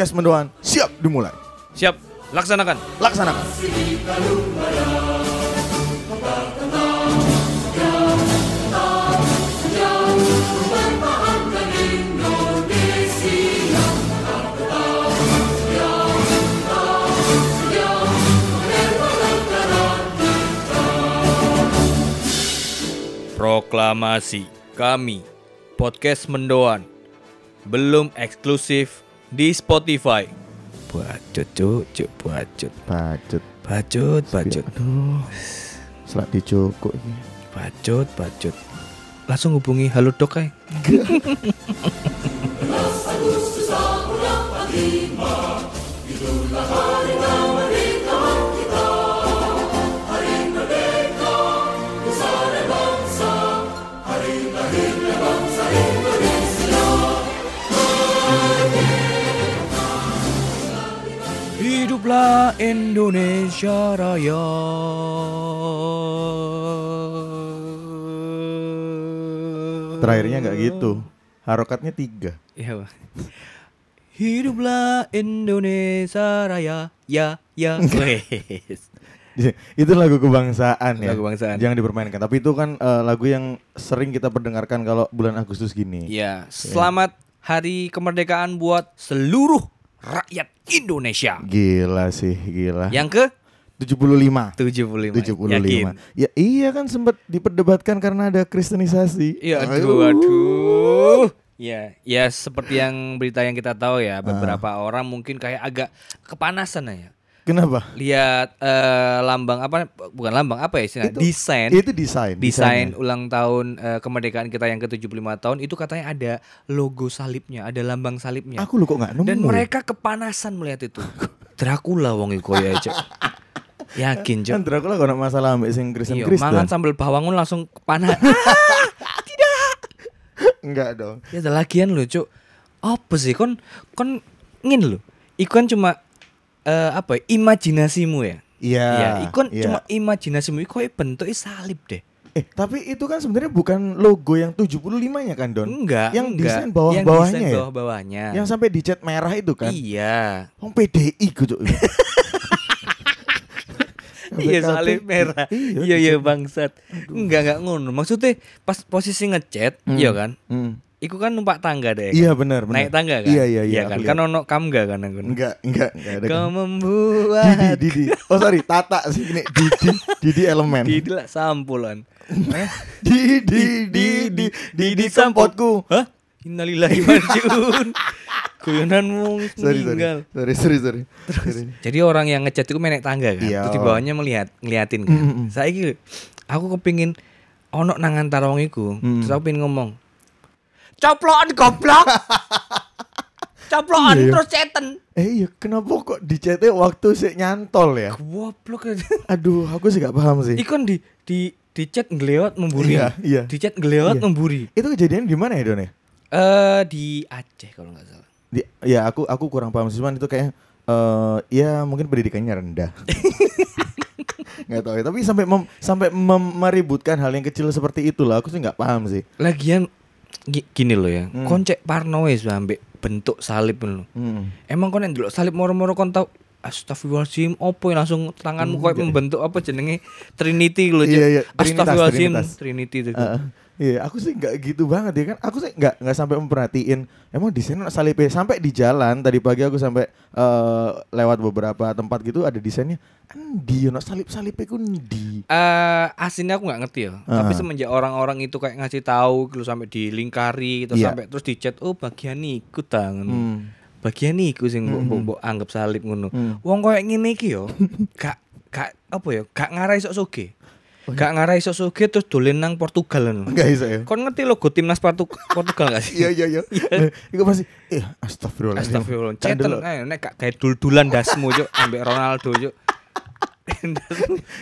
podcast mendoan siap dimulai. Siap, laksanakan. Laksanakan. Proklamasi kami podcast mendoan belum eksklusif di Spotify. Bacot cuk, cuk bacot. Bacot, Bacot, bacot. aduh, selak dicukuk ini. Bacot, bacot. Langsung hubungi halo dok ay. Hiduplah Indonesia Raya. Terakhirnya nggak gitu. Harokatnya tiga. Iya, Bang. Hiduplah Indonesia Raya. Ya, ya. Wes. itu lagu kebangsaan ya. Lagu kebangsaan. Jangan dipermainkan. Tapi itu kan eh, lagu yang sering kita perdengarkan kalau bulan Agustus gini. Ya, selamat Hari Kemerdekaan buat seluruh rakyat Indonesia. Gila sih, gila. Yang ke 75. 75. 75. Yakin? Ya iya kan sempat diperdebatkan karena ada kristenisasi. Iya, aduh, aduh. Ya, ya seperti yang berita yang kita tahu ya, beberapa orang mungkin kayak agak kepanasan ya. Kenapa? Lihat eh, lambang apa bukan lambang apa ya istilahnya? Itu- Desain. Itu desain. desain desainnya. ulang tahun eh, kemerdekaan kita yang ke-75 tahun itu katanya ada logo salibnya, ada lambang salibnya. Aku lu kok nggak nemu. Dan ya? mereka kepanasan melihat itu. Dracula wong iku ya, Cok. Yakin, kan Cok. Dracula kalau masalah ambek sing Kristen Iya, mangan sambal bawangun langsung panas. Enggak dong. ya ada lagian lho, Cuk. Apa sih kon kon ngin lho. Iku kan cuma eh, apa ya, imajinasimu ya. Iya. Iya, iku kan iya. cuma imajinasimu iku bentuknya salib deh. Eh, tapi itu kan sebenarnya bukan logo yang 75-nya kan, Don? Enggak, Yang enggak. desain bawah-bawahnya Yang desain ya? bawah-bawahnya. Yang sampai dicat merah itu kan? Iya. Wong PDI gitu. Iya salib merah. Iya, Iya iya bangsat. Enggak enggak ngono. Maksudnya pas posisi ngechat, Hmm. iya kan? Hmm. Iku kan numpak tangga deh. Iya benar benar. Naik tangga kan? Iya iya iya. kan. aku Kan lihat. ono kamga kan aku. enggak enggak enggak ada. Kau kan. membuat Didi Didi. Oh sorry, Tata sih ini Didi Didi elemen. Didi lah sampulan. Didi Didi Didi sampotku. Hah? Innalillahi marjiun. Guyonanmu Sorry sorry. meninggal. Sorry sorry sorry. Sorry. Jadi orang yang ngechat itu menek tangga kan. Iya. Terus di bawahnya melihat ngeliatin kan. Mm, mm, mm. Saiki aku kepingin ono nang antara wong iku. Mm. Terus aku pengen ngomong. Coplokan goblok. Coplokan Iya, terus chatan. Eh iya, kenapa kok dicetnya waktu sih nyantol ya? Goblok. Aduh, aku sih gak paham sih. Iku kan di di di chat ngelewat memburi. Iya, iya. Di chat ngelewat Iya. memburi. Itu kejadian di mana ya, Don ya? Eh di Aceh kalau nggak salah. Di, ya aku aku kurang paham sih, cuman itu kayak eh ya mungkin pendidikannya rendah. nggak tahu ya, tapi sampai mem- sampai mem- meributkan hal yang kecil seperti itulah aku sih nggak paham sih. Lagian gi- gini loh ya. Hmm. Koncek parno wis ambek bentuk salib loh. Hmm. Emang kon yang delok salib moro-moro kon tau Astagfirullahaladzim, opo yang langsung tanganmu kayak Enggak. membentuk apa jenenge Trinity loh. Iya, iya, Trinitas, Astagfirullahaladzim. Trinity itu. Iya, aku sih nggak gitu banget ya kan. Aku sih nggak nggak sampai memperhatiin. Emang di sana salibnya sampai di jalan tadi pagi aku sampai eh, lewat beberapa tempat gitu ada desainnya. Endi ono salib-salibnya ku ndi? Eh aslinya aku nggak ngerti ya. Tapi Ah. semenjak orang-orang itu kayak ngasih tahu gitu sampai dilingkari gitu Iya. sampai terus dicat oh bagian iku ta ngono. Hmm. Bagian iku sing mbok Hmm. mbok- mbok anggap salib ngono. Hmm. Wong koyo ngene iki yo gak gak apa ya, gak ngarai sok soge. Iya. Gak ngarai sok soge terus dolen nang Portugal ngono. Enggak bisa ya. Kon ngerti logo timnas Portu- Portugal gak sih? Iya iya iya. Eh, Iku pasti eh astagfirullah. Astagfirullah. Dulu. ae nek gak kayak dul-dulan dasmu cuk ambek Ronaldo cuk.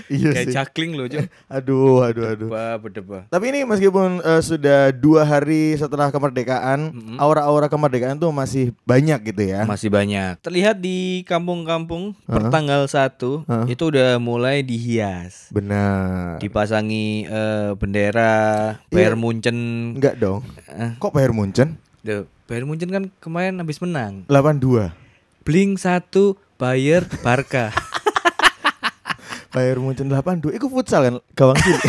Iya Kayak sih. juggling loh, Cuk. Aduh, aduh, aduh. Bah, berdeba. Tapi ini meskipun eh, sudah dua hari setelah kemerdekaan, aura-aura kemerdekaan tuh masih banyak gitu ya. Masih banyak. Terlihat di kampung-kampung pertanggal 1 itu udah mulai dihias. Benar. Dipasangi eh, bendera Bayern Munchen. Enggak dong. Eh. Kok Bayern Munchen? Duh, Bayern Munchen kan kemarin habis menang. 82. Blink 1 Bayer Barca. Bayern Munchen 82. Itu futsal kan? Gawang cilik.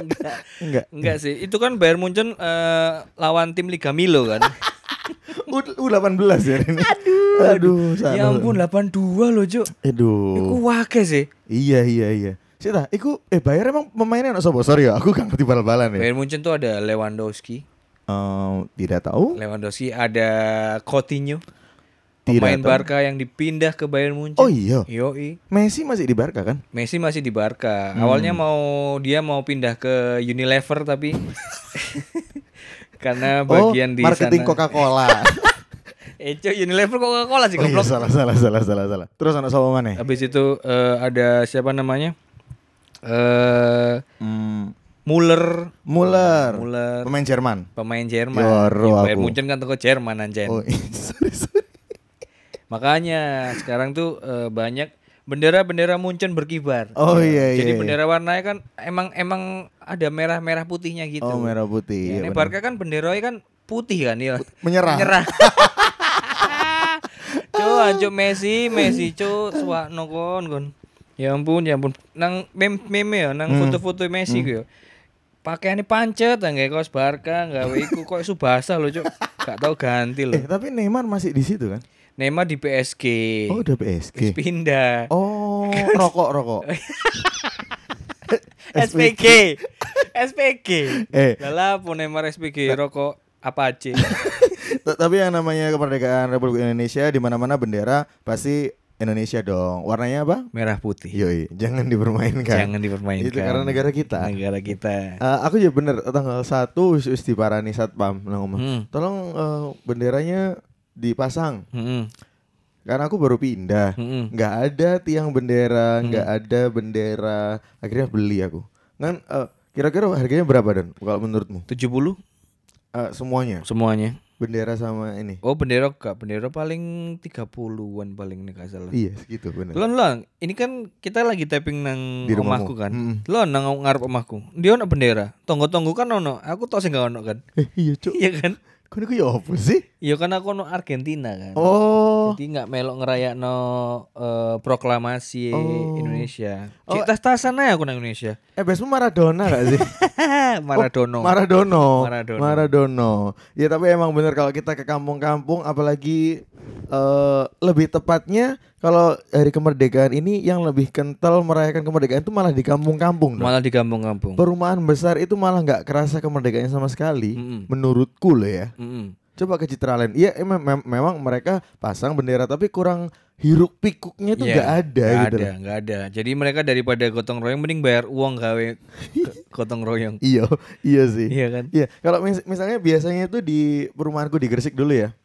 Enggak. Enggak. Enggak sih, itu kan Bayern Munchen eh, lawan tim Liga Milo kan. U, U18 ya ini. Aduh. Aduh, salah. ya ampun 82 loh, Cuk. Aduh. Iku wake sih. Iya, iya, iya. Sita, iku eh Bayern emang pemainnya anak sobo? Sorry ya, aku gak ngerti bal-balan ya. Bayern Munchen tuh ada Lewandowski. Eh, tidak tahu. Lewandowski ada Coutinho. Tidak Pemain tahu. Barca yang dipindah ke Bayern Munchen. Oh iya. Yoi. Messi masih di Barca kan? Messi masih di Barca. Hmm. Awalnya mau dia mau pindah ke Unilever tapi karena bagian oh, di marketing sana. Coca-Cola. Eh, Cuk, Unilever Coca-Cola sih oh iya, salah, salah, salah, salah, salah. Terus anak sama mana? Habis itu eh, ada siapa namanya? Eh Hmm, Muller, Muller. Muller, Pemain Jerman. pemain Jerman. Yoro Ya, Bayern. Munchen kan toko Jerman anjen. Oh, iya, sorry, sorry. Makanya sekarang tuh eh, banyak bendera-bendera Munchen berkibar. Oh iya, iya. Jadi iya. bendera warnanya kan emang emang ada merah-merah putihnya gitu. Oh, merah putih. Ya, iya, ini benar. Barca kan benderanya kan putih kan ya. Menyerah. Menyerah. Cuk, anjuk Messi, Messi cuk suwakno kon kon. Ya ampun, ya ampun. Nang meme meme ya, nang Hmm. foto-foto Messi ku ya. Pakaiannya pancet nggak kaos Barca, gawe iku kok subasa loh, Cuk. Gak tau ganti loh. Eh, tapi Neymar masih di situ kan? Neymar di PSG. Oh, udah Terus PSG. pindah. Oh, rokok, rokok. SPG. SPG. Eh. Lah pun Neymar SPG rokok apa aja. Tapi yang namanya kemerdekaan Republik Indonesia di mana-mana bendera pasti Indonesia dong. Warnanya apa? Merah putih. Yoi, jangan dipermainkan. Jangan dipermainkan. Itu karena negara kita. Negara kita. Eh, aku juga bener tanggal 1 wis wis diparani satpam omah. Hmm. Tolong eh, benderanya dipasang. Mm-mm. Karena aku baru pindah. Mm-mm. nggak ada tiang bendera, Hmm. nggak ada bendera. Akhirnya beli aku. Kan eh, kira-kira harganya berapa dan kalau menurutmu? 70 Eh, semuanya semuanya. bendera sama ini. Oh bendera enggak, bendera paling 30-an paling nih salah. Iya, segitu bener. Lon lon, ini kan kita lagi tapping nang Di omahku kan. Mm-mm. Lon nang ngarep omahku. Dia ono bendera. Tonggo-tonggo kan ono. Aku tau sing gak ono kan. Eh, iya, Cuk. Iya kan? Kau ini ya apa sih? Iya kan aku ono Argentina kan. Oh. Jadi nggak melok ngerayakno eh, proklamasi Oh. Indonesia. Oh. Cik tas-tasan aja aku nang Indonesia. Eh, besmu Maradona gak sih? Maradona. Maradono. Maradona. Maradono. Ya tapi emang bener kalau kita ke kampung-kampung apalagi eh lebih tepatnya kalau hari kemerdekaan ini yang lebih kental merayakan kemerdekaan itu malah di kampung-kampung. Malah di kampung-kampung. Perumahan besar itu malah nggak kerasa kemerdekaannya sama sekali. Mm-mm. Menurutku loh ya. Mm-mm. Coba ke Citraland. Iya emang mem- memang mereka pasang bendera tapi kurang hiruk pikuknya itu Iya, nggak ada nggak gitu. ada, nggak ada. Jadi mereka daripada gotong royong mending bayar uang gawe gotong royong. Iya, iya sih. Iya kan? Iya, kalau mis- misalnya biasanya itu di perumahanku di Gresik dulu ya.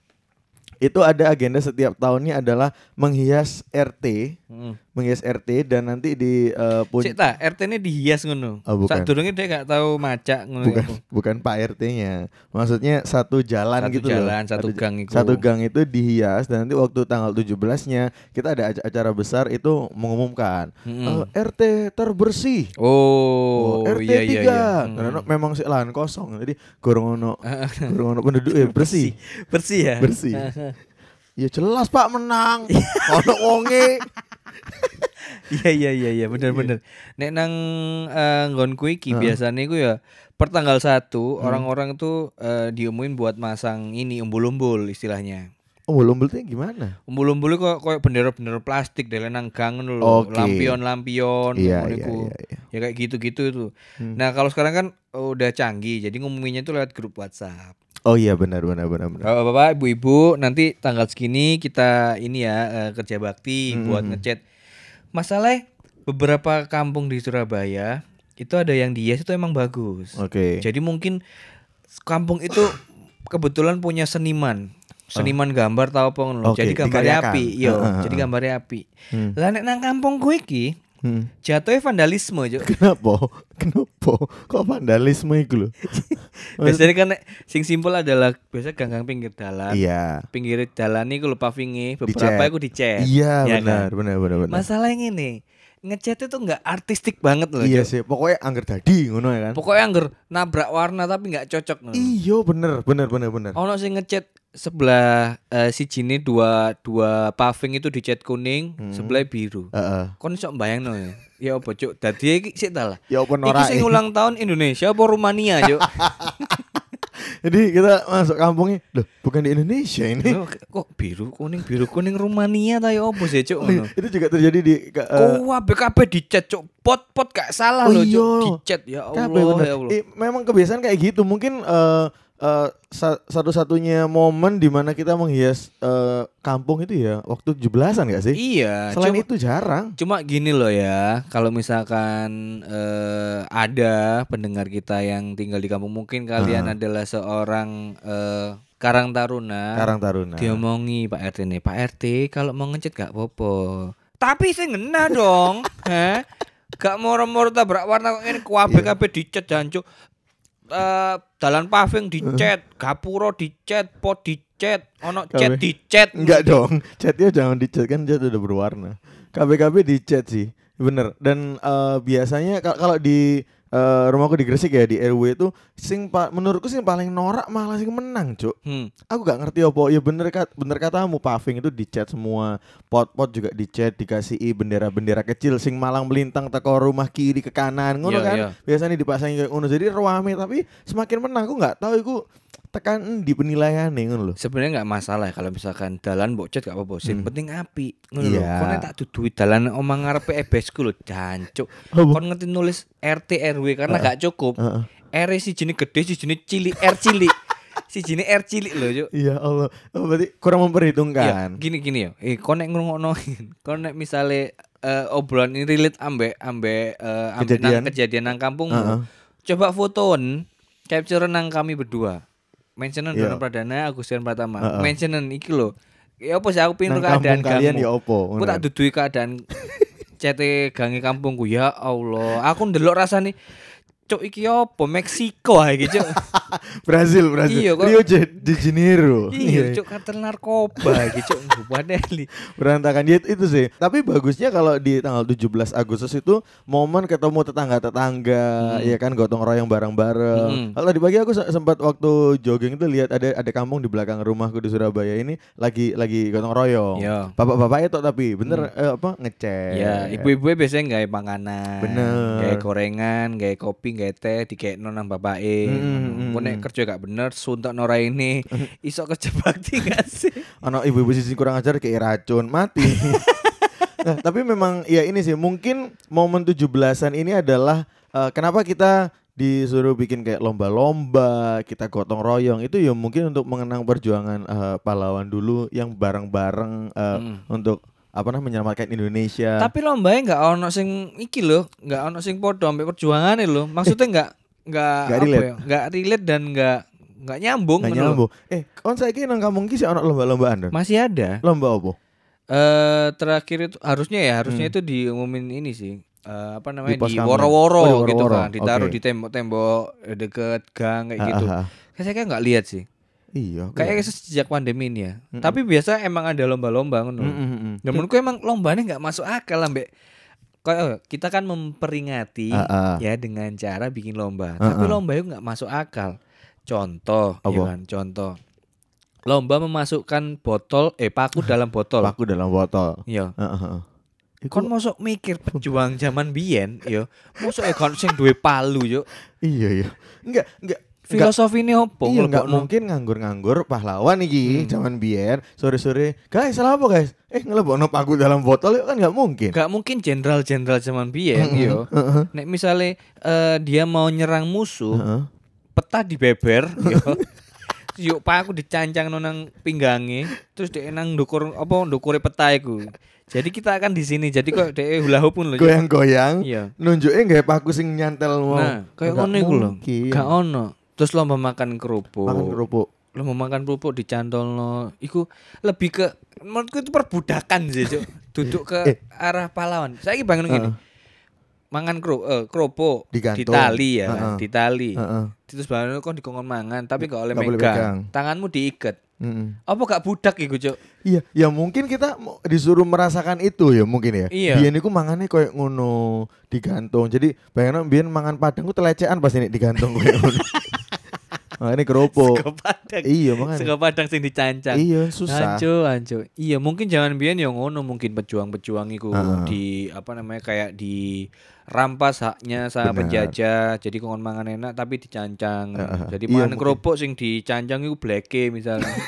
Itu ada agenda setiap tahunnya adalah menghias RT, Mm. Menghias RT dan nanti di eh, pun- Cik ta, RT ini dihias ngono. Oh, bukan. Saat dia gak tahu macak ngono. bukan iku. bukan Pak RT-nya. Maksudnya satu jalan Satu gitu loh. jalan, satu Ada- gang itu. Satu gang itu dihias dan nanti waktu tanggal 17-nya kita ada aca- acara besar itu mengumumkan Mm-mm. eh, RT terbersih. Oh, RT iya iya 3 iya. Karena memang sih lahan kosong jadi gorong ono gorong ono penduduk ya bersih. Bersih ya? bersih. ya jelas Pak menang. Ono wonge. Iya iya iya iya bener bener. Nek nang eh, nggonku iki biasanya iku ya pertanggal satu Hmm. orang-orang tuh eh, diumumin buat masang ini umbul-umbul istilahnya. Oh, lombelnya gimana? Umbul-umbul kok kayak bendera-bendera plastik dari nang gang lho. Oke. Lampion-lampion Iya, iya, iya, iya. Ya kayak gitu-gitu itu. Hmm. Nah, kalau sekarang kan udah canggih, jadi ngumuminnya itu lewat grup WhatsApp. Oh iya benar benar benar benar. Bapak-bapak, ibu-ibu, nanti tanggal segini kita ini ya eh, kerja bakti Hmm, buat ngechat. Masalah beberapa kampung di Surabaya itu ada yang dihias itu emang bagus. Oke. Jadi mungkin kampung itu kebetulan punya seniman. Seniman gambar tahu apa ngono. Oke, Jadi gambarnya dikaryakan. api, yo. Heeh, Jadi heeh. gambarnya api. Hmm. Lah nek nang kampung gue iki Hmm. Jatuhnya vandalisme, Cuk. Kenapa? Kenapa? Kok vandalisme itu loh? Biasanya kan sing simpel adalah biasa ganggang pinggir dalan. Iya. Pinggir dalan iku lho pavinge beberapa iku dicet. Iya Ya benar, kan? benar, benar, benar. Masalah yang ini, ngecat itu nggak artistik banget loh. Iya sih, pokoknya angger dadi ngono ya kan. Pokoknya angger nabrak warna tapi nggak cocok. Iya bener, bener, bener, bener. Ono sing ngecat sebelah eh, si Jini dua dua paving itu dicat kuning, Hmm. sebelah biru. Heeh. Kon sok bayangno ya. Ya apa cuk? Dadi iki sik ta lah. Ya apa Iki norak. sing ulang tahun Indonesia apa Rumania, Cuk? Jadi kita masuk kampungnya, loh bukan di Indonesia ini. Loh, kok biru kuning biru kuning Rumania ta ya apa sih, Cuk? Oh, iya, itu juga terjadi di eh, Oh, BKP dicat, Cuk. Pot-pot gak salah Oh, loh, iya. Cuk. Dicat ya Allah, ya Allah. Eh, memang kebiasaan kayak gitu. Mungkin eh, eh, sa- satu-satunya momen di mana kita menghias eh, kampung itu ya waktu 17-an gak sih? Iya, Selain cuma, itu jarang. cuma gini loh ya, kalau misalkan eh, ada pendengar kita yang tinggal di kampung, mungkin kalian adalah seorang eh, Karang Taruna. Karang Taruna. Diomongi Pak RT nih, Pak RT kalau mau ngecat gak apa-apa. Tapi sih ngena dong. Hah? Gak moro-moro tabrak warna kok ngene kuabe Iya. kabeh dicat jancuk. Eh dalan paving dicat, gapuro dicat, pot dicat, ono cat dicat. Enggak dong, catnya jangan dicat kan cat udah berwarna. KBKB dicat sih, bener. Dan eh, biasanya kal- kalau di eh, rumahku di Gresik ya di RW itu sing pa- menurutku sing paling norak malah sing menang, Cuk. Hmm. Aku gak ngerti apa. Ya bener kat, bener katamu paving itu dicat semua, pot-pot juga dicat, dikasih bendera-bendera kecil sing malang melintang teko rumah kiri ke kanan, ngono Iya, kan. iya. Biasanya dipasangin kayak ngono. Jadi rame tapi semakin menang. Aku nggak tahu iku tekan di penilaian nih ngono loh. Sebenarnya nggak masalah kalau misalkan dalan mbok cat gak apa-apa. Sing Hmm. penting api. Ngono lho. Iya. Kon nek tak dudui dalan omang ngarepe ebesku lho, jancuk. Kon ngerti nulis RT RW karena gak cukup. Heeh. R si jenis gede, si jenis cilik, R cilik. si jenis R cilik loh, Cuk. Iya Allah. Oh, berarti kurang Iya, memperhitungkan. gini gini ya. Eh, kon nek ngrungokno, kon nek misale eh, obrolan ini relate ambek ambek eh, ambek Kejadian. nang kejadian nang kampungmu. Heeh. Coba fotoen capture nang kami berdua. Mentionen Iya. Dono Pradana, Agustian Pratama. Heeh. Mentionen iki lho. Ya apa sih aku kampung keadaan kalian ya opo? Aku tak dudui keadaan cete gangi kampungku ya Allah. Aku ndelok rasane Cuk iki apa Meksiko ae iki, Cuk. Brazil, Brazil. Iya, kok- Rio de, Janeiro. Iya, Cuk kartel narkoba iki, Cuk. Berantakan ya, itu sih. Tapi bagusnya kalau di tanggal 17 Agustus itu momen ketemu tetangga-tetangga, Hmm. ya kan gotong royong bareng-bareng. Hmm. Kalau tadi pagi aku se- sempat waktu jogging itu lihat ada ada kampung di belakang rumahku di Surabaya ini lagi lagi gotong royong. Iya. Bapak-bapak itu tapi bener eh, apa ngecek. Ya, ibu-ibu biasanya gawe panganan, Bener. gawe gorengan, gawe kopi, gawe teh, dikekno nang bapake. Hmm, Engko nek kerja gak bener, suntuk nora ini, iso kerja bakti gak sih? Anak ibu-ibu sisi kurang ajar kayak racun mati. nah, tapi memang ya ini sih mungkin momen 17-an ini adalah eh, kenapa kita disuruh bikin kayak lomba-lomba, kita gotong royong itu ya mungkin untuk mengenang perjuangan eh, pahlawan dulu yang bareng-bareng eh, Hmm. untuk apa namanya menyelamatkan Indonesia. Tapi lombanya nggak ono sing iki lho, nggak ono sing podo ambek perjuangane lho. Maksudnya nggak nggak Nggak apa relate. ya? Nggak relate dan nggak nggak nyambung. Nggak nyambung. Eh, kon saiki nang kampung ki sih ono lomba-lombaan Don? Masih ada. Lomba apa? Eh terakhir itu harusnya ya, harusnya Hmm. itu diumumin ini sih. Eh, apa namanya Di di woro-woro Oh, di gitu kan, ditaruh Oke. di tembok-tembok deket gang kayak gitu. Saya kayak nggak lihat sih. Iya. Kayaknya nggak- sejak pandemi ini ya. Mm-mm. Tapi biasa emang ada lomba-lomba ngono. Mm, mm, mm. Dan menurutku emang lombanya nggak masuk akal ambek kayak kita kan memperingati Ah, ah. ya dengan cara bikin lomba. Ah, Tapi ah. lomba itu nggak masuk akal. Contoh, ya Apa? kan? Contoh. Lomba memasukkan botol eh paku dalam botol. Paku dalam botol. Iya. Heeh. Iku- Kon mosok mikir pejuang zaman biyen, yo. Mosok e kon sing duwe palu, yo. Iya iya. Enggak, enggak. Filosofi ini opo? iya ngelebokno? mungkin nganggur-nganggur pahlawan iki Hmm. zaman biyen sore-sore. Guys, salah apa guys? Eh ngelebokno paku dalam botol itu kan enggak mungkin. Gak mungkin jenderal-jenderal zaman biyen, Heeh, yo. heeh, Nek misale eh, dia mau nyerang musuh, heeh. peta dibeber, yo. Yuk paku dicancang nang pinggangi, terus dia nang ndukur apa ndukure peta iku. Jadi kita akan di sini. Jadi kok dia hula hoop pun lho. Yo. Goyang-goyang. Iya. Nunjuke nggak paku sing nyantel mau. Nah, kayak Nggak ngono iku lho. Gak ono. Terus lomba makan kerupuk. Makan kerupuk. lo mau makan kerupuk dicantolno iku lebih ke menurutku itu perbudakan sih cuk duduk ke Eh. arah pahlawan saya bangun gini Heeh. mangan kro, eh, kropo Digantung. ditali ya, Heeh. ditali. Heeh. Terus baru kok dikongkon mangan tapi gak oleh Gak megang. pegang. Tanganmu diikat. Mm-mm. Apa gak budak iku, Cuk? Iya, ya mungkin kita disuruh merasakan itu ya mungkin ya. Iya. Biyen iku mangane koyo ngono, digantung. Jadi bayangno biyen mangan padang ku telecehan pas ini digantung koyo ngono. Makane keropok. Sego padang. Iya, makanya. Sego padang sing dicancang. Iya, susah. Anco, anco. Iya, mungkin jangan biyen yang ngono, mungkin pejuang-pejuang iku Heeh. di apa namanya kayak di rampas haknya sama Benar. penjajah. Jadi kongon mangan enak tapi dicancang. Heeh. Jadi Iya, mangan kerupuk sing dicancang iku bleke misalnya.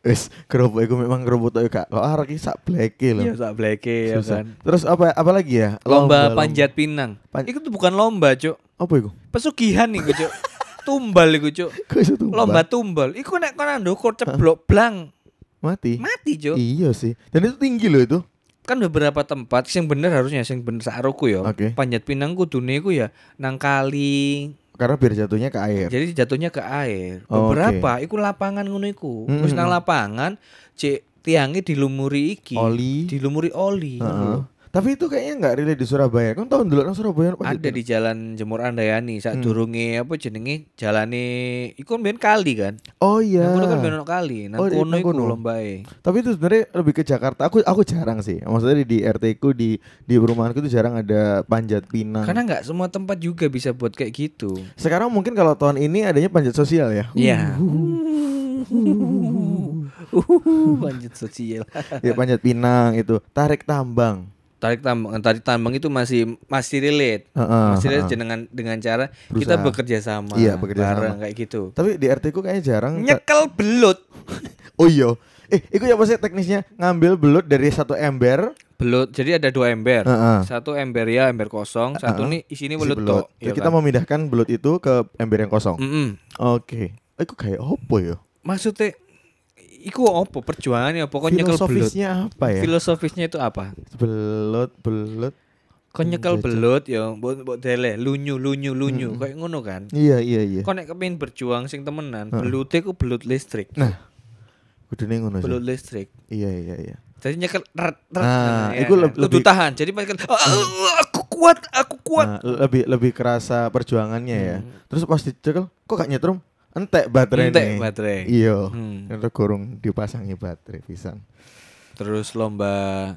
Wis keropok iku memang keropok tok gak kok arek iki sak bleke lho. Iya, sak bleke ya kan. Terus apa apa lagi ya? Lomba, panjat pinang. Pan- Itu tuh bukan lomba, Cuk. Apa iku? Pesugihan iku, Cuk. tumbal iku, Cuk. Tumbal? Lomba tumbal. Iku nek kono ndukur ceblok blang, mati. mati, Cuk. Iya sih. Dan itu tinggi loh itu. kan beberapa tempat sing bener harusnya sing bener saroku ya Oke. panjat pinang kudune iku ya nang kali Karena biar jatuhnya ke air. jadi jatuhnya ke air Oh, beberapa iku lapangan ngono iku Mm, wis mm, nang lapangan cek tiangnya dilumuri iki Oli. dilumuri oli Heeh. Tapi itu kayaknya nggak relate di Surabaya. Kan tahu dulu nang Surabaya apa ada di jalan Jemur Andayani saat Hmm. durunge apa jenenge jalane iku kan biyen kali kan Oh iya. Nang kono kan ono kali nang Oh, di- kono iku lombae Tapi itu sebenarnya lebih ke Jakarta. Aku aku jarang sih. Maksudnya di RT ku di di perumahanku itu jarang ada panjat pinang. karena nggak semua tempat juga bisa buat kayak gitu Sekarang mungkin kalau tahun ini adanya panjat sosial ya. Iya. Panjat sosial. ya panjat pinang itu, tarik tambang. Tarik tambang, tarik tambang itu masih masih relate. Heeh, masih relate heeh. dengan dengan cara kita Berusaha. bekerja sama. Iya, bekerja bareng sama. kayak gitu. Tapi di RT ku kayaknya jarang. Nyekel belut. Oh iya. Eh, itu ya pasti teknisnya ngambil belut dari satu ember. Belut. Jadi ada dua ember. Heeh. Satu ember ya, ember kosong. Satu Heeh. nih isinya isi belut. Jadi ya kita kan? memindahkan belut itu ke ember yang kosong. Mm-mm. Oke. Eh, Itu kayak opo ya? Maksudnya Iku apa perjuangannya pokoknya nyekel belut. Filosofisnya apa ya? Filosofisnya itu apa? belut, belut. Kau nyekel belut ya, mbok mbok dele, lunyu lunyu lunyu Mm-mm. kayak ngono kan. Iya, iya, iya. Kau nek kepengin berjuang sing temenan, Heeh. belute ku belut listrik. Nah, kudune ngono sih. Belut listrik. Iya, iya, iya. Jadi nyekel ret ret. Nah, ya iku kan? leb- Kudu lebih- tahan. Jadi pas kan, "Ah, ah, aku kuat, aku kuat. Nah, lebih lebih kerasa perjuangannya ya. Hmm. Terus pas dicekel, kok gak nyetrum? Entek baterai Entek baterai. Iya. Hmm. Itu kurung dipasangi baterai pisan. Terus lomba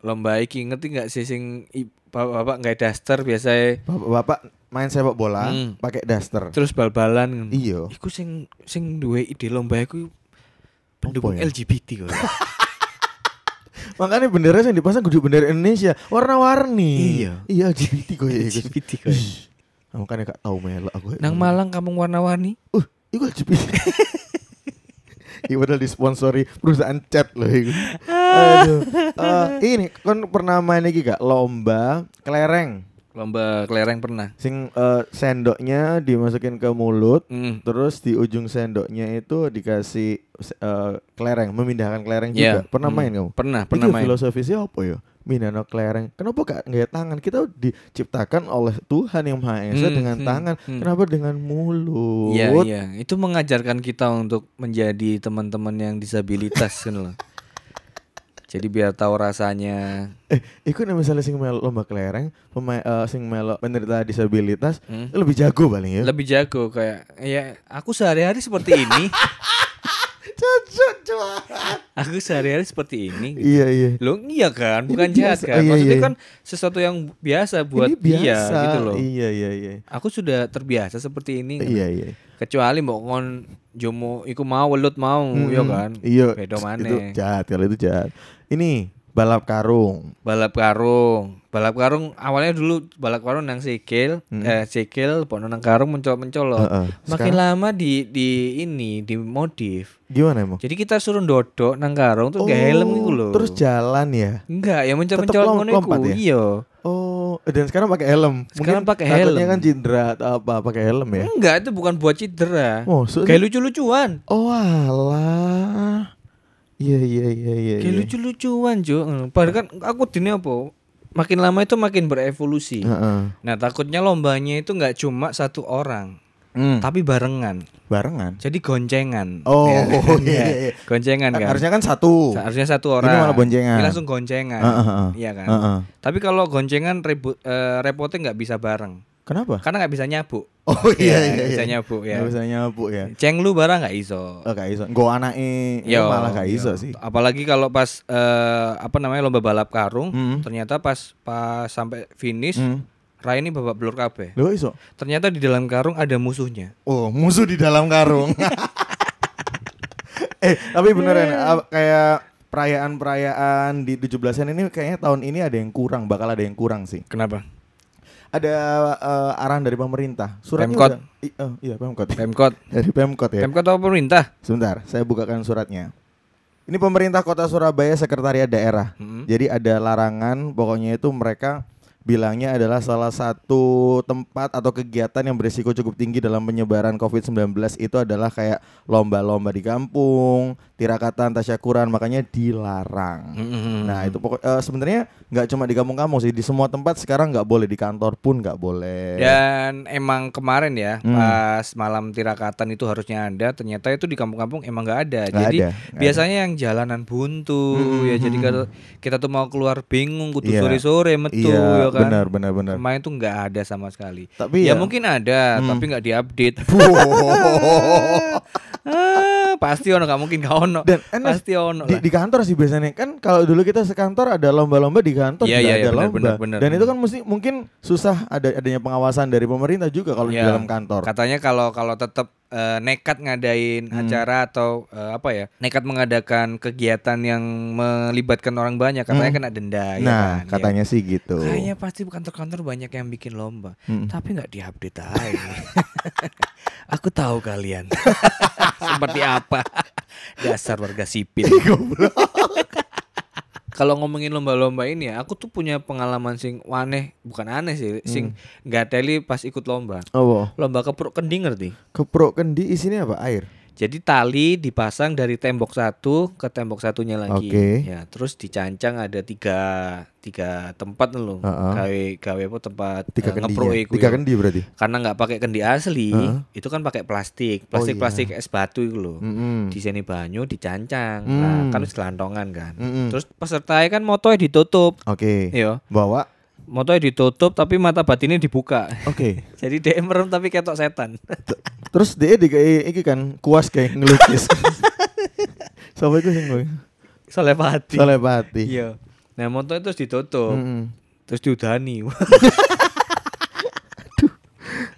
lomba iki ngerti nggak sih sing i- bapak-bapak nggak daster biasa Bapak-bapak main sepak bola Hmm. pakai daster. terus bal-balan. Iya. Iku sing sing duwe ide lomba iku pendukung ya? LGBT kok. Makanya bendera yang dipasang kudu bendera Indonesia, warna-warni. Iya. Iya LGBT kok ya. LGBT kok. Makanya gak tahu melok aku. Nang Malang kampung warna-warni. Uh, iku LGBT. Iya padahal disponsori perusahaan cat loh itu. Aduh. Eh, ini kan pernah main lagi gak lomba kelereng. Lomba kelereng pernah. Sing eh, sendoknya dimasukin ke mulut, Mm. terus di ujung sendoknya itu dikasih eh, kelereng, memindahkan kelereng Iya. juga. Pernah Mm. main kamu? Pernah, Itu pernah main. filosofisnya apa ya? Mindano kelereng. Kenapa gak nggak tangan? Kita diciptakan oleh Tuhan yang Maha Esa Hmm, dengan hmm, tangan. hmm. Kenapa dengan mulut? Iya, iya. Itu mengajarkan kita untuk menjadi teman-teman yang disabilitas kan loh. Jadi biar tahu rasanya. Eh, iku nih misalnya sing melo lomba kelereng, pemain eh, sing melo penderita disabilitas Hmm. lebih jago paling ya. Lebih jago kayak ya aku sehari-hari seperti ini. Aku sehari-hari seperti ini. gitu. Iya, iya. Loh iya kan, Ini bukan jahat biasa. kan. Iya, Maksudnya iya. kan sesuatu yang biasa buat Ini biasa dia gitu loh. Iya, iya, iya. Aku sudah terbiasa seperti ini. Iya, iya. Kecuali mau ngon jomo iku mau welut mau ya Mm-mm. kan. Iya. Beda Itu maneh. jahat kalau itu jahat. Ini balap karung. balap karung balap karung awalnya dulu balap karung nang sikil Hmm. eh sikil pono nang karung mencolok mencolok Heeh. makin Sekarang lama di di ini di modif gimana emang? jadi kita suruh dodok nang karung terus gak helm gitu loh Oh, Terus jalan ya. enggak ya mencolok mencolok ngono iku ya? iya Oh, dan sekarang pakai helm. Sekarang Mungkin pakai helm. kan cindera atau apa pakai helm ya. enggak itu bukan buat cedera Oh, so- kayak lucu-lucuan Oh, alah. Iya, iya, iya, iya. kayak iya. lucu-lucuan jo padahal kan aku dini apa makin lama itu makin berevolusi Heeh. nah takutnya lombanya itu nggak cuma satu orang Hmm. tapi barengan. Barengan. Jadi goncengan. Oh, Ya. oh, iya, iya. Goncengan Kan. Harusnya kan satu. Seharusnya satu orang. Ini malah boncengan. Ini langsung goncengan. Heeh, heeh. Iya kan. Heeh. Tapi kalau goncengan ribut eh, repotnya nggak bisa bareng. Kenapa? Karena nggak bisa nyabu. Oh iya iya nggak iya. bisa nyabu ya. Nggak bisa nyapu ya. Ceng lu barang nggak iso. Oh, gak iso. Gue anaknya Yo, malah gak iso yo. sih. Apalagi kalau pas eh, apa namanya lomba balap karung, Hmm. ternyata pas pas sampai finish Hmm. Rai ini babak belur kabeh. Lo iso. Ternyata di dalam karung ada musuhnya. Oh, musuh di dalam karung. eh, tapi beneran ah, kayak perayaan-perayaan di 17-an ini kayaknya tahun ini ada yang kurang, bakal ada yang kurang sih. Kenapa? Ada eh, arahan dari pemerintah. Suratnya Pemkot. udah- i- oh, iya, Pemkot. Pemkot. Dari Pemkot ya. Pemkot atau pemerintah? Sebentar, saya bukakan suratnya. Ini pemerintah Kota Surabaya Sekretariat Daerah. Hmm. Jadi ada larangan, pokoknya itu mereka bilangnya adalah salah satu tempat atau kegiatan yang berisiko cukup tinggi dalam penyebaran COVID-19 itu adalah kayak lomba-lomba di kampung, tirakatan, tasyakuran, makanya dilarang. Hmm. Nah itu pokok eh, sebenarnya nggak cuma di kampung-kampung sih, di semua tempat sekarang nggak boleh, di kantor pun nggak boleh. Dan emang kemarin ya Hmm. pas malam tirakatan itu harusnya ada, ternyata itu di kampung-kampung emang nggak ada. Nggak jadi ada, biasanya yang jalanan buntu Hmm, ya. hmm, Jadi hmm, kalau kita tuh mau keluar bingung, kudu Iya. sore-sore metu Iya, ya kan. Benar, benar, benar. Kemarin tuh nggak ada sama sekali. Tapi ya, ya- mungkin ada, Hmm. tapi nggak diupdate. Pasti ono nggak mungkin nggak ono. Dan enak pasti ono di, lah. di kantor sih biasanya kan kalau dulu kita sekantor ada lomba-lomba di kantor Iya, juga iya, ada iya, benar, lomba benar, benar. dan itu kan mesti mungkin susah ada adanya pengawasan dari pemerintah juga kalau di Ya, dalam kantor Katanya kalau kalau tetap eh, nekat ngadain Hmm. acara atau eh, apa ya, nekat mengadakan kegiatan yang melibatkan orang banyak, katanya Hmm. kena denda. ya nah kan? Ya. katanya sih gitu Kayaknya pasti kantor-kantor banyak yang bikin lomba, Mm. tapi nggak diupdate aja. Aku tahu kalian. Seperti apa? Dasar warga sipil. Kalau ngomongin lomba-lomba ini ya, aku tuh punya pengalaman sing aneh, bukan aneh sih, sing nggak teli pas ikut lomba. oh Lomba keprok kendi ngerti? keprok kendi isinya apa? Air Jadi tali dipasang dari tembok satu ke tembok satunya lagi. Oke. Ya, terus dicancang ada tiga tiga tempat loh. Heeh. Gawe gawe apa tempat tiga eh, kendi ngepro ya? iku tiga ya. kendi berarti Karena nggak pakai kendi asli, Heeh. itu kan pakai plastik, Oh, plastik iya. plastik es batu itu loh. Mm-mm. Di sini banyu dicancang. Hmm. Nah, kan wis gelantongan kan. Mm-mm. Terus peserta kan motonya ditutup. oke Iya, bawa motonya ditutup tapi mata batinnya dibuka. oke Jadi dia merem tapi ketok setan. terus dia di iki kan kuas kayak ngelukis Siapa itu sing gue? Solepati. Solepati. Iya. Nah, motor itu terus ditutup. Mm-mm. Terus diudani.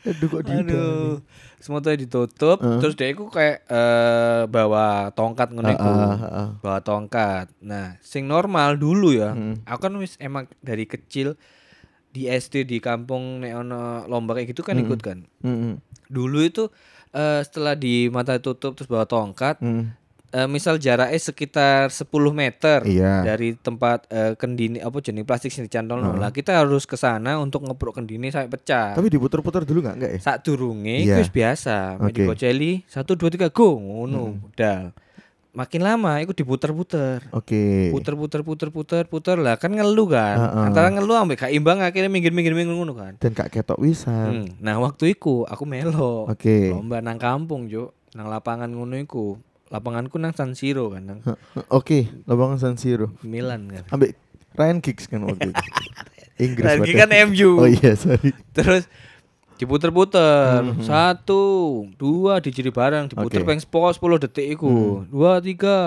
Aduh kok di Aduh. Semua tuh ditutup, Heeh. terus dia itu kayak eh, bawa tongkat ngono iku. Ah, ah, ah. Bawa tongkat. Nah, sing normal dulu ya. Mm. Aku kan wis emang dari kecil di SD di kampung nek ono lomba kayak gitu kan ikut kan. Mm-mm. Dulu itu eh, setelah di mata tutup terus bawa tongkat, Mm. eh, misal jaraknya sekitar 10 meter Iya. dari tempat eh, kendini apa jenis plastik sing dicantolno. Lah kita harus ke sana untuk ngeprok kendini sampai pecah. Tapi diputer-puter dulu nggak enggak ya? Saat durunge itu wis biasa, okay. dikoceli 1 2 3 go ngono, budal. Makin lama itu diputer-puter. Oke. Puter-puter puter-puter puter lah kan ngeluh kan. Heeh. Antara ngeluh ambek gak imbang akhirnya minggir-minggir minggir ngono kan. Dan kak ketok wisan. Hmm. Nah, waktu iku aku melo. Oke. Lomba nang kampung, Juk. Nang lapangan ngono iku. Lapanganku nang San Siro kan, nang Oke, lapangan San Siro. Milan kan. Ambek Ryan Giggs kan waktu itu. Inggris. Lagi padahal. kan MU. Oh iya, sorry. Terus diputer-puter Mhm. satu dua dijiri bareng diputer Oke. peng 10 10 detik iku dua tiga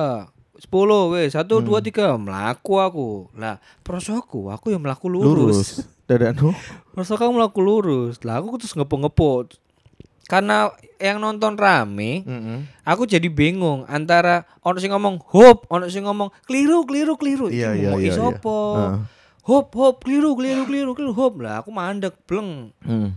sepuluh wes satu dua tiga melaku aku lah prosoku aku yang melaku lurus, Lurus. Dadano. prosoku aku melaku lurus lah aku terus ngepo-ngepo karena yang nonton rame Mm-mm. aku jadi bingung antara ono sing ngomong hop ono sing ngomong keliru keliru keliru Iya, iya, iya, iya. isopo Heeh. hop hop keliru keliru keliru keliru hop lah aku mandek bleng Hmm.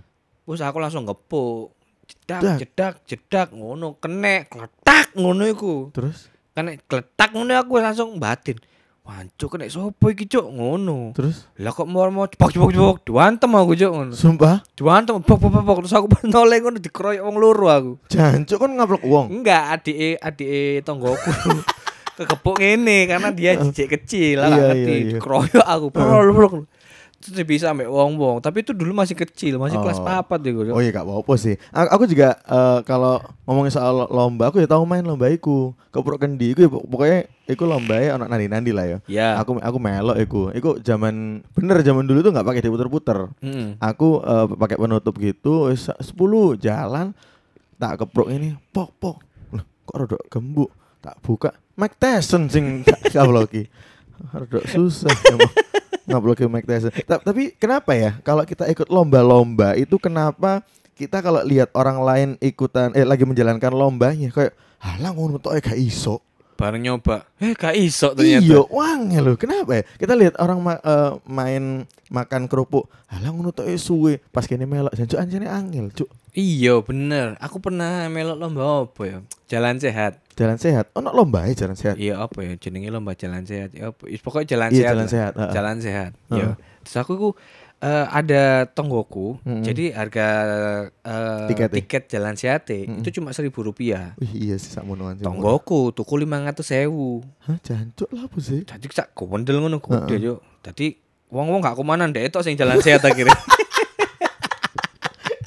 Terus aku langsung ngepuk. Jedak, Dak. jedak, jedak ngono, kene, kletak ngono iku. Terus Kene kletak ngono aku langsung batin. Wancuk kene sopo iki cuk ngono. terus Lah kok mau mau cepak cepak cepak diwantem aku cuk ngono. sumpah Diwantem pok pok pok terus aku noleh ngono dikeroyok wong loro aku. jancuk kan ngablok uang. Enggak, adike adike tonggoku. Kekepuk ngene karena dia jijik kecil lah Iya, ngerti. iya, iya. Dikeroyok aku. Prol, prol. Terus bisa ambek wong-wong, tapi itu dulu masih kecil, masih kelas Oh. papat ya Oh iya gak apa-apa sih. Aku juga eh, kalau ngomongin soal lomba, aku ya tahu main lomba iku. Keprok kendi iku ya pok- pokoknya iku lomba ya ono nandi-nandi lah ya. Ya. Aku aku melok iku. Iku zaman bener zaman dulu tuh nggak pakai diputer-puter. Mm. Aku eh, pakai penutup gitu, wis 10 jalan tak keprok ini, pok pok. Loh, kok rodok gembuk. Tak buka, Mike Tyson sing tak kabloki. Rodok susah ngabloki Mike Tyson. Ta- Tapi kenapa ya kalau kita ikut lomba-lomba itu kenapa kita kalau lihat orang lain ikutan eh lagi menjalankan lombanya kayak halah ngono tok gak iso. Bareng nyoba, eh gak iso ternyata. Iya, wangnya loh. Kenapa ya? Kita lihat orang ma- eh, main makan kerupuk, halah ngono tok suwe. Pas kene melok jancuk anjene angel, cuk. Iya bener, aku pernah melok lomba apa ya? Jalan sehat. Jalan sehat. Ono lomba ya jalan sehat. Iya apa ya? Jenenge lomba jalan sehat. Ya Pokoknya jalan Iya, sehat. jalan lah. sehat, heeh. Jalan sehat. Heeh. Iya. Terus aku ku eh, ada tonggoku. Mm-mm. Jadi harga eh, Tiketnya? tiket jalan sehat Mm-mm. itu cuma seribu rupiah. Wih, iya sih sakmonoan sih. Tonggoku tuku lima ratus sewu. Hah, jancuk lah apa sih? Jadi sak gondel ngono gede yo. Jadi wong-wong gak kumanan deh itu sing jalan sehat akhirnya.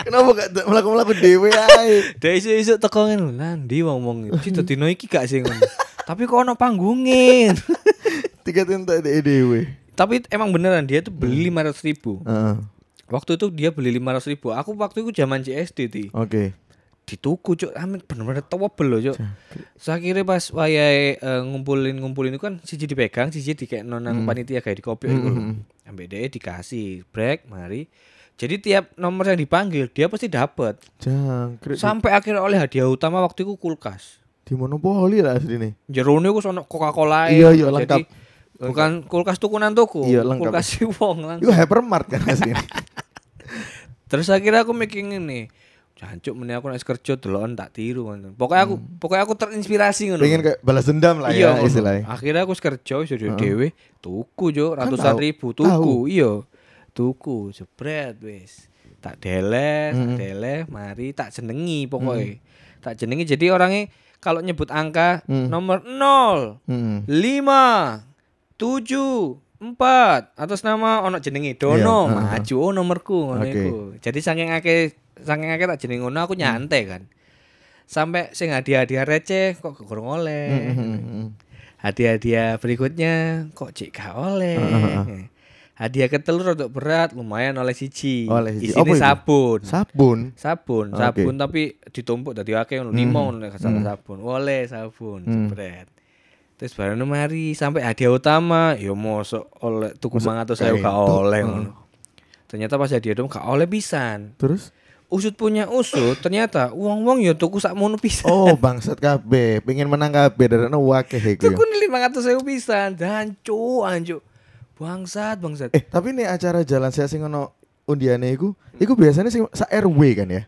Kenapa gak melakukan-melakukan dewe ae? Dek isu-isu teko ngene nanti wong-wong iki dadi dino iki gak sing ngono. Tapi kok ono panggungin. Tiket entek de dewe. Tapi emang beneran dia tuh beli Hmm. lima ratus ribu. Heeh. Waktu itu dia beli lima ratus ribu. Aku waktu itu zaman CSD ti. Oke. Dituku cuk, amin bener-bener tewebel loh cuk. Saya kira pas wayahe eh, ngumpulin ngumpulin itu kan siji dipegang, siji dikekno nang panitia kayak di kopi Hmm, lho. hmm, Ambek dia dikasih break, mari. Jadi tiap nomor yang dipanggil dia pasti dapat. Jangkrik. Sampai akhirnya oleh hadiah utama waktu itu kulkas. di monopoli lah asline. Jerone ku sono Coca-Cola. Iya, iya, lengkap. Bukan kulkas tukunan tuku, Iya, lengkap. kulkas si wong langsung. Itu hypermart kan asline. Terus akhirnya aku mikir ngene. Jancuk meneh aku nek kerja deloken tak tiru ngono. Pokoknya aku pokoknya aku terinspirasi ngono. Pengen kayak balas dendam lah iya, ya istilahnya. Akhirnya aku kerja iso dhewe tuku yo Kan ratusan tahu. ribu tuku. Iya. Tuku jebret wis. Tak deleh, tak Mm-mm. deleh, mari tak jenengi pokoknya. Tak jenengi jadi orangnya kalau nyebut angka Mm. nomor 0 Heeh. lima tujuh empat atas nama ono jenenge Dono Iya, maju oh nomorku ngono iku. Jadi saking akeh saking akeh tak jeneng ngono aku nyantai kan. Sampai sing hadiah-hadiah receh kok kurang oleh. Heeh, heeh. Hadiah-hadiah berikutnya kok cek gak oleh. Heeh, Hadiah ketelur untuk berat lumayan oleh siji. Oleh siji. Isine sabun. Sabun. Sabun, sabun tapi ditumpuk dadi akeh ngono, Hmm. nek salah Hmm. sabun. Oleh sabun, Hmm. jebret. Terus baru mari sampai hadiah utama, ya mosok oleh tuku 500 saya gak kayak oleh itu. ngono. Ternyata pas hadiah utama gak oleh pisan. Terus? Usut punya usut, ternyata uang-uang ya tuku sakmono pisan. Oh, bangsat kabeh, pengen menang kabeh darane wakeh iku. ya. Tuku 500 saya pisan, dancu, ancu. Bangsat, bangsat. Eh, tapi nih acara jalan saya sing ono undiane iku, iku biasanya sing sa RW kan ya?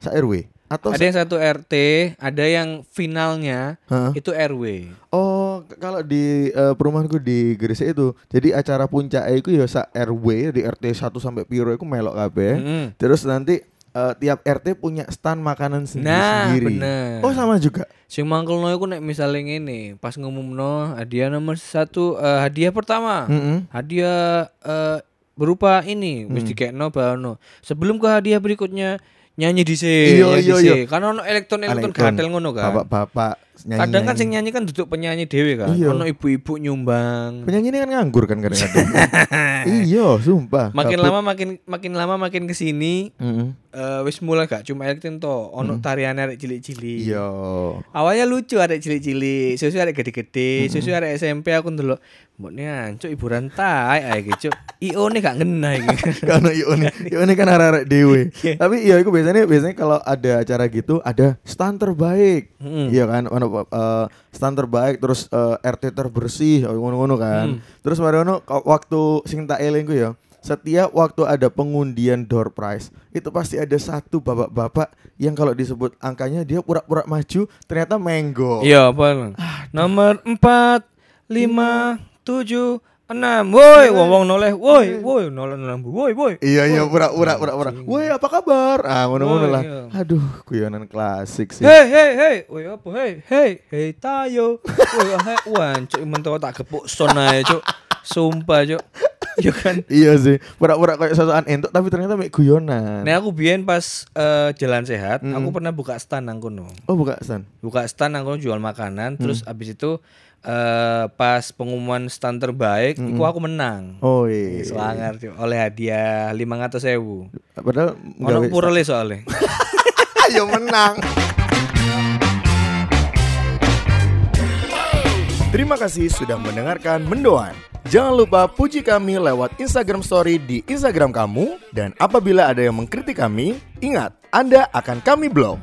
Sa RW atau ada yang satu RT, ada yang finalnya Heeh. itu RW. Oh, kalau di eh, perumahanku di Gresik itu, jadi acara puncak itu ya sa RW di RT 1 sampai piro iku melok kabeh. Mm-mm. Terus nanti eh, tiap RT punya stand makanan Nah, sendiri-sendiri. bener. Oh, sama juga. Sing mangkelno iku nek misale ngene, pas ngumumno hadiah nomor satu eh, hadiah pertama. Heeh. Hadiah eh, berupa ini wis Hmm. dikekno. Sebelum ke hadiah berikutnya nyanyi di Iya, iya, iya. Karena ono elektron-elektron Elektron. gatel ngono kan. Bapak-bapak nyanyi. Kadang kan sing nyanyi kan duduk penyanyi dhewe kan. Iya. Ono ibu-ibu nyumbang. penyanyi ini kan nganggur kan kadang-kadang. iya, sumpah. Makin Kabut. lama makin makin lama makin ke sini Heeh. eh, wis mulai gak cuma elektron to, ono tarian arek cilik-cilik. Hmm. Iya. Awalnya lucu ada cilik-cilik, susu ada gede-gede, susu ada SMP aku ndelok. Mbokne ancuk hiburan tai ae iki, Cuk. IO ne gak ngena iki. Karena Ione, Ione kan arek-arek dewe. Iya. Tapi iya itu biasanya biasanya kalau ada acara gitu ada stand terbaik. Mm. Iya kan, ono eh, stand terbaik terus eh, RT terbersih oh, ngono-ngono kan. Hmm. Terus mari ono ko- waktu sing tak elingku ya. Setiap waktu ada pengundian door prize itu pasti ada satu bapak-bapak yang kalau disebut angkanya dia pura-pura maju ternyata menggo. Iya, apa? Nomor 4 5 7 6. Woi, wong-wong noleh. Woi, woi, noleh noleh. Woi, woi. Iya iya pura-pura pura-pura. Woi apa kabar? Ah ngono-ngono Woi, lah. iya. Aduh, guyonan klasik sih. Hei, hei, hei. Woi, apa? Hei, hei, hei tayo. Woi, hei, wancuk mentok tak gepuk son ae, Cuk. Sumpah, Cuk. Ya kan. iya sih. Pura-pura kayak sosokan entuk tapi ternyata mek guyonan. Nah aku biyen pas eh, jalan sehat, Mm-mm. aku pernah buka stand nang kono. Oh, buka Stan. Buka stand nang kono jual makanan, Mm. terus abis itu eh pas pengumuman stand terbaik, iku aku menang. Oh iya. Selangar Cuk. oleh hadiah 500 sewu. Padahal Ono gawe- purele soalnya. Ayo menang. Terima kasih sudah mendengarkan Mendoan. Jangan lupa puji kami lewat Instagram Story di Instagram kamu dan apabila ada yang mengkritik kami, ingat Anda akan kami blok.